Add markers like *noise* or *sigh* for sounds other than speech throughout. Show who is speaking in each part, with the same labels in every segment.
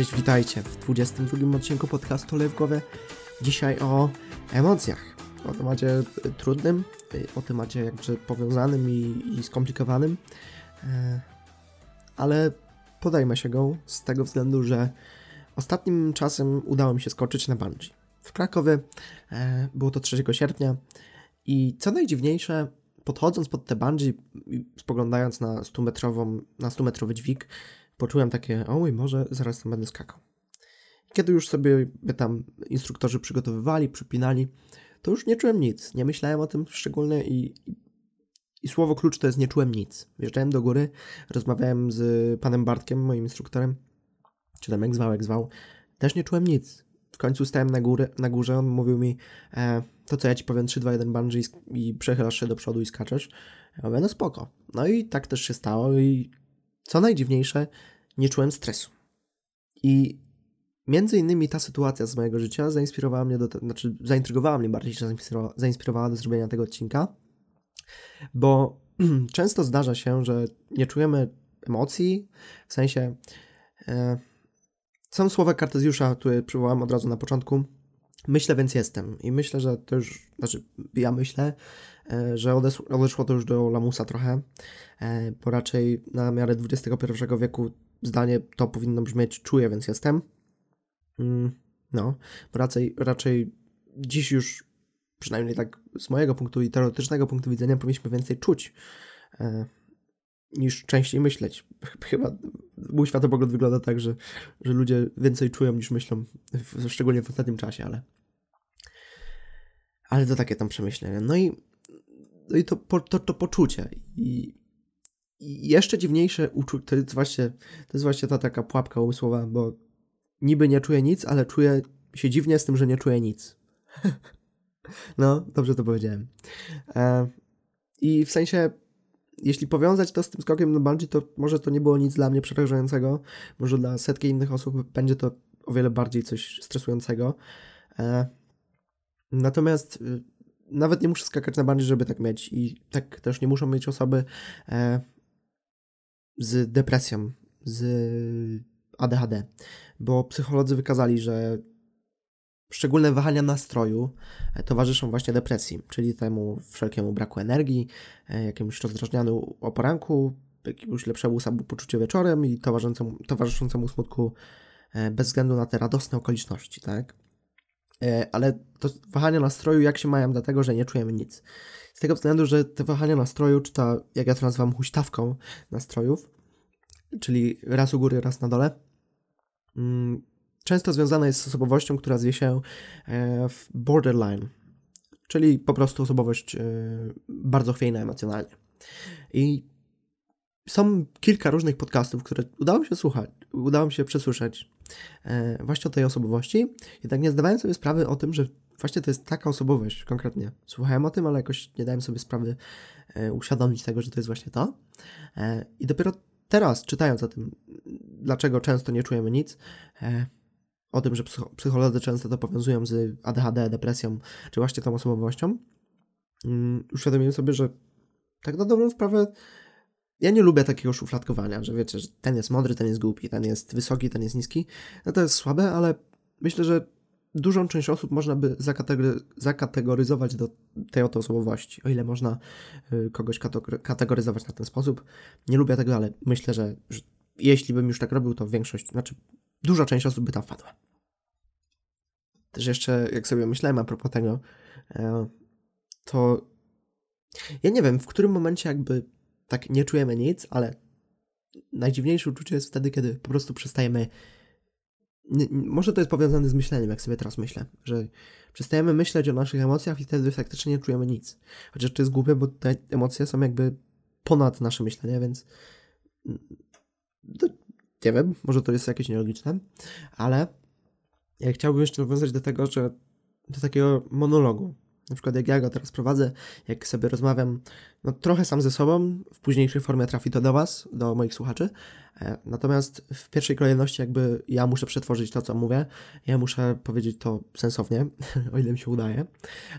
Speaker 1: Cześć, witajcie w 22 odcinku podcastu Lew w głowie. Dzisiaj o emocjach. O temacie trudnym, o temacie jakże powiązanym i, i skomplikowanym. E, ale podajmy się go z tego względu, że ostatnim czasem udało mi się skoczyć na bungee. W Krakowie e, było to 3 sierpnia i co najdziwniejsze, podchodząc pod te bungee i spoglądając na 100-metrową, na 100-metrowy dźwig, poczułem takie, o mój zaraz tam będę skakał. Kiedy już sobie tam instruktorzy przygotowywali, przypinali, to już nie czułem nic. Nie myślałem o tym szczególnie i, i, i słowo klucz to jest nie czułem nic. Wjeżdżałem do góry, rozmawiałem z panem Bartkiem, moim instruktorem, czy tam jak zwał, jak zwał, też nie czułem nic. W końcu stałem na, górę, na górze, on mówił mi, e, to co ja ci powiem 3, 2, 1 bungee i, i przechylasz się do przodu i skaczesz. Ja mówię, no spoko. No i tak też się stało i co najdziwniejsze, nie czułem stresu. I między innymi ta sytuacja z mojego życia zainspirowała mnie do znaczy zaintrygowała mnie bardziej, że zainspirowała, zainspirowała do zrobienia tego odcinka, bo *clears throat* często zdarza się, że nie czujemy emocji, w sensie e, są słowa Kartezjusza, które przywołałem od razu na początku, myślę, więc jestem. I myślę, że to już, znaczy ja myślę, e, że odeszło, to już do lamusa trochę, e, bo raczej na miarę XXI wieku zdanie to powinno brzmieć czuję, więc jestem. Mm, no, raczej, raczej dziś już, przynajmniej tak z mojego punktu i teoretycznego punktu widzenia, powinniśmy więcej czuć e, niż częściej myśleć. Chyba mój światopogląd wygląda tak, że, że ludzie więcej czują niż myślą, w, szczególnie w ostatnim czasie, ale ale to takie tam przemyślenia. No i, no i to, to, to poczucie i i jeszcze dziwniejsze uczucie, to jest właśnie, to jest właśnie ta taka pułapka umysłowa, bo niby nie czuję nic, ale czuję się dziwnie z tym, że nie czuję nic. *laughs* no, dobrze to powiedziałem. E, I w sensie, jeśli powiązać to z tym skokiem na bungee, to może to nie było nic dla mnie przerażającego, może dla setki innych osób będzie to o wiele bardziej coś stresującego. E, natomiast y, nawet nie muszę skakać na bungee, żeby tak mieć. I tak też nie muszą mieć osoby e, z depresją, z ADHD, bo psycholodzy wykazali, że szczególne wahania nastroju e, towarzyszą właśnie depresji, czyli temu wszelkiemu braku energii, e, jakiemuś rozdrażnianiu o poranku, jakiemuś lepszemu samopoczuciu wieczorem i towarzyszącemu, towarzyszącemu smutku e, bez względu na te radosne okoliczności, tak? Ale to wahania nastroju jak się mają dlatego, że nie czujemy nic. Z tego względu, że te wahania nastroju, czy ta, jak ja to nazywam, huśtawką nastrojów, czyli raz u góry, raz na dole, mm, często związana jest z osobowością, która zwie się e, borderline, czyli po prostu osobowość e, bardzo chwiejna emocjonalnie. I są kilka różnych podcastów, które udało mi się słuchać, udało mi się przesłyszeć e, właśnie o tej osobowości. Jednak nie zdawałem sobie sprawy o tym, że właśnie to jest taka osobowość konkretnie. Słuchałem o tym, ale jakoś nie dałem sobie sprawy uświadomić tego, że to jest właśnie to. I dopiero teraz, czytając o tym, dlaczego często nie czujemy nic, o tym, że psycholodzy często to powiązują z ADHD, depresją, czy właśnie tą osobowością, mm, uświadomiłem sobie, że tak na dobrą sprawę ja nie lubię takiego szufladkowania, że wiecie, że ten jest mądry, ten jest głupi, ten jest wysoki, ten jest niski. No to jest słabe, ale myślę, że dużą część osób można by zakategoryzować do tej oto osobowości, o ile można y, kogoś kategoryzować na ten sposób. Nie lubię tego, ale myślę, że, że jeśli bym już tak robił, to większość, znaczy duża część osób by tam wpadła. Też jeszcze, jak sobie myślałem a propos tego, e, to ja nie wiem, w którym momencie jakby tak nie czujemy nic, ale najdziwniejsze uczucie jest wtedy, kiedy po prostu przestajemy może to jest powiązane z myśleniem, jak sobie teraz myślę, że przestajemy myśleć o naszych emocjach i wtedy faktycznie nie czujemy nic. Chociaż to jest głupie, bo te emocje są jakby ponad nasze myślenie, więc nie wiem, może to jest jakieś nielogiczne, ale ja chciałbym jeszcze nawiązać do tego, że do takiego monologu, na przykład jak ja go teraz prowadzę, jak sobie rozmawiam, no trochę sam ze sobą, w późniejszej formie trafi to do Was, do moich słuchaczy. E, natomiast w pierwszej kolejności jakby ja muszę przetworzyć to, co mówię, ja muszę powiedzieć to sensownie, *laughs* o ile mi się udaje.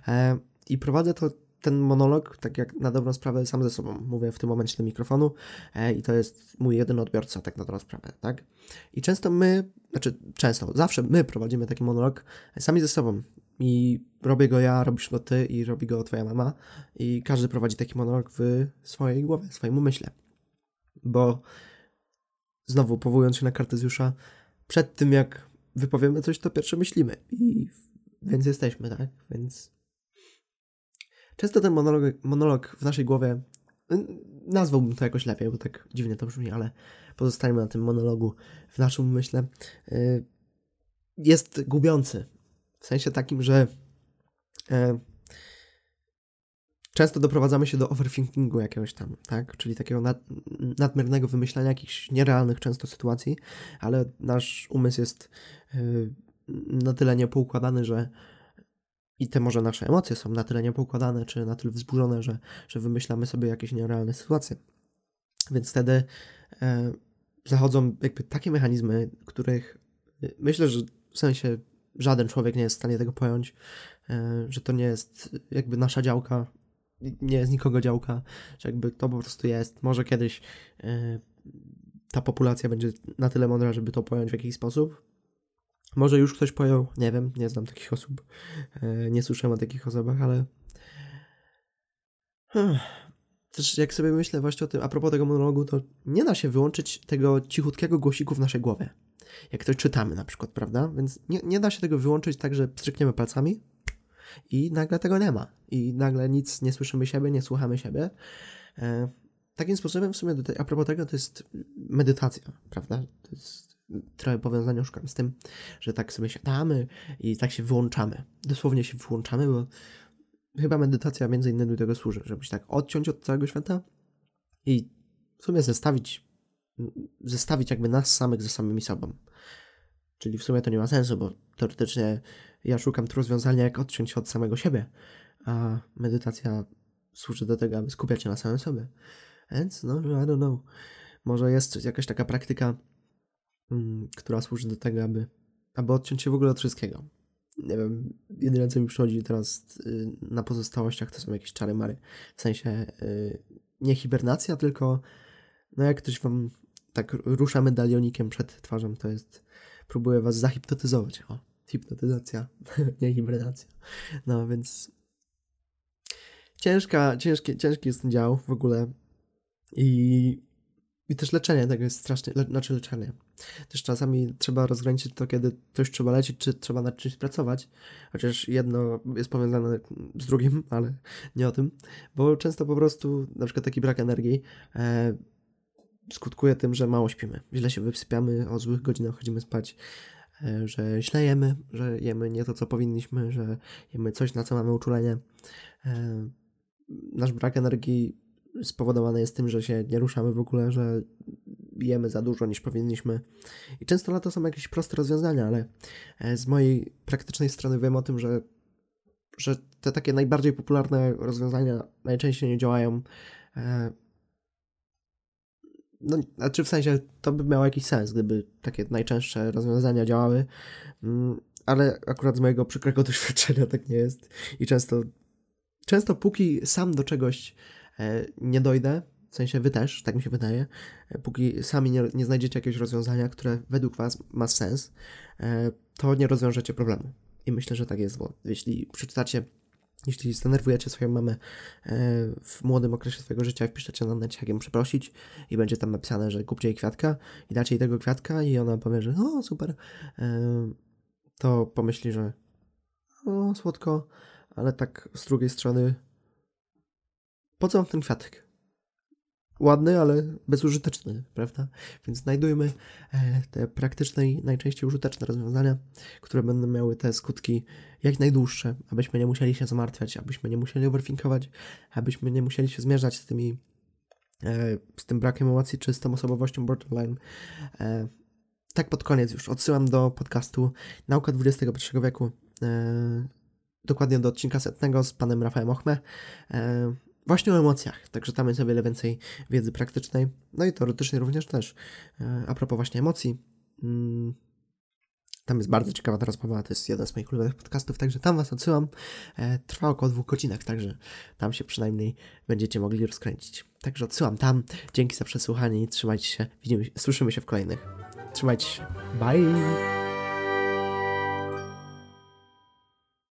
Speaker 1: E, I prowadzę to ten monolog, tak jak na dobrą sprawę, sam ze sobą mówię w tym momencie do mikrofonu e, i to jest mój jedyny odbiorca, tak na dobrą sprawę, tak? I często my, znaczy często, zawsze my prowadzimy taki monolog sami ze sobą i robię go ja, robisz go ty i robi go twoja mama i każdy prowadzi taki monolog w swojej głowie, w swoim umyśle. Bo znowu powołując się na Kartezjusza, przed tym jak wypowiemy coś, to pierwsze myślimy i więc jesteśmy, tak? Więc często ten monolog, monolog w naszej głowie, nazwałbym to jakoś lepiej, bo tak dziwnie to brzmi, ale pozostańmy na tym monologu w naszym umyśle, y, jest gubiący. W sensie takim, że e, często doprowadzamy się do overthinkingu jakiegoś tam, tak? Czyli takiego nad, nadmiernego wymyślania jakichś nierealnych często sytuacji, ale nasz umysł jest y, na tyle niepoukładany, że i te może nasze emocje są na tyle niepoukładane, czy na tyle wzburzone, że, że wymyślamy sobie jakieś nierealne sytuacje. Więc wtedy e, zachodzą jakby takie mechanizmy, których y, myślę, że w sensie żaden człowiek nie jest w stanie tego pojąć, e, że to nie jest jakby nasza działka, nie jest nikogo działka, że jakby to po prostu jest. Może kiedyś e, ta populacja będzie na tyle mądra, żeby to pojąć w jakiś sposób. Może już ktoś pojął, nie wiem, nie znam takich osób, e, nie słyszałem o takich osobach, ale też jak sobie myślę właśnie o tym, a propos tego monologu, to nie da się wyłączyć tego cichutkiego głosiku w naszej głowie. Jak coś czytamy na przykład, prawda? Więc nie, nie da się tego wyłączyć tak, że pstrykniemy palcami i nagle tego nie ma. I nagle nic nie słyszymy siebie, nie słuchamy siebie. E, takim sposobem w sumie, a propos tego, to jest medytacja, prawda? To jest trochę powiązania szukam z tym, że tak sobie siadamy i tak się wyłączamy. Dosłownie się wyłączamy, bo chyba medytacja między innymi do tego służy, żeby się tak odciąć od całego świata i w sumie zestawić, zestawić jakby nas samych ze samymi sobą. Czyli w sumie to nie ma sensu, bo teoretycznie ja szukam tu rozwiązania, jak odciąć się od samego siebie, a medytacja służy do tego, aby skupiać się na samym sobie. Więc, no, I don't know. Może jest jakaś taka praktyka, która służy do tego, aby, aby odciąć się w ogóle od wszystkiego. Nie wiem, jedyne co mi przychodzi teraz y, na pozostałościach to są jakieś czary mary. W sensie y, nie hibernacja, tylko no jak ktoś wam tak rusza medalionikiem przed twarzą, to jest próbuje was zahipnotyzować. O, hipnotyzacja, *laughs* nie hibernacja. No więc ciężka, ciężki, ciężki jest ten dział w ogóle i, i też leczenie tego jest strasznie, le, znaczy leczenie. Też czasami trzeba rozgraniczyć to, kiedy coś trzeba lecieć, czy trzeba nad czymś pracować, chociaż jedno jest powiązane z drugim, ale nie o tym, bo często po prostu na przykład taki brak energii e, skutkuje tym, że mało śpimy, źle się wysypiamy, o złych godzinach chodzimy spać, e, że źle jemy, że jemy nie to, co powinniśmy, że jemy coś, na co mamy uczulenie. E, nasz brak energii spowodowany jest tym, że się nie ruszamy w ogóle, że jemy za dużo niż powinniśmy. I często na to są jakieś proste rozwiązania, ale e, z mojej praktycznej strony wiem o tym, że, że te takie najbardziej popularne rozwiązania najczęściej nie działają. No, znaczy w sensie to by miało jakiś sens, gdyby takie najczęstsze rozwiązania działały, mm, ale akurat z mojego przykrego *laughs* doświadczenia tak nie jest. I często, często póki sam do czegoś e, nie dojdę, w sensie wy też, tak mi się wydaje, e, póki sami nie, nie znajdziecie jakiegoś rozwiązania, które według was ma sens, e, to nie rozwiążecie problemu. I myślę, że tak jest, bo jeśli przeczytacie jeśli zdenerwujecie swoją mamę e, w młodym okresie swojego życia, wpiszecie na necie, jak ją przeprosić i będzie tam napisane, że kupcie jej kwiatka i dacie jej tego kwiatka i ona powie, że o super, to pomyśli, że o słodko, ale tak z drugiej strony po co ten kwiatek? Ładny, ale bezużyteczny, prawda? Więc znajdujmy e, te praktyczne i najczęściej użyteczne rozwiązania, które będą miały te skutki jak najdłuższe, abyśmy nie musieli się zamartwiać, abyśmy nie musieli overthinkować, abyśmy nie musieli się zmierzać z tymi e, z tym brakiem emocji, czy z tą osobowością borderline. E, tak pod koniec już odsyłam do podcastu Nauka XXI wieku, dokładnie do odcinka setnego z panem Rafałem Ochme właśnie o emocjach, także tam jest o wiele więcej wiedzy praktycznej, no i teoretycznej również też. E, a propos właśnie emocji, mm, Tam jest bardzo ciekawa ta rozmowa, to jest jeden z moich ulubionych podcastów, także tam was odsyłam. E, trwa około dwóch godzinach, także tam się przynajmniej będziecie mogli rozkręcić. Także odsyłam tam. Dzięki za przesłuchanie i trzymajcie się. Widzimy, słyszymy się w kolejnych. Trzymajcie się. Bye!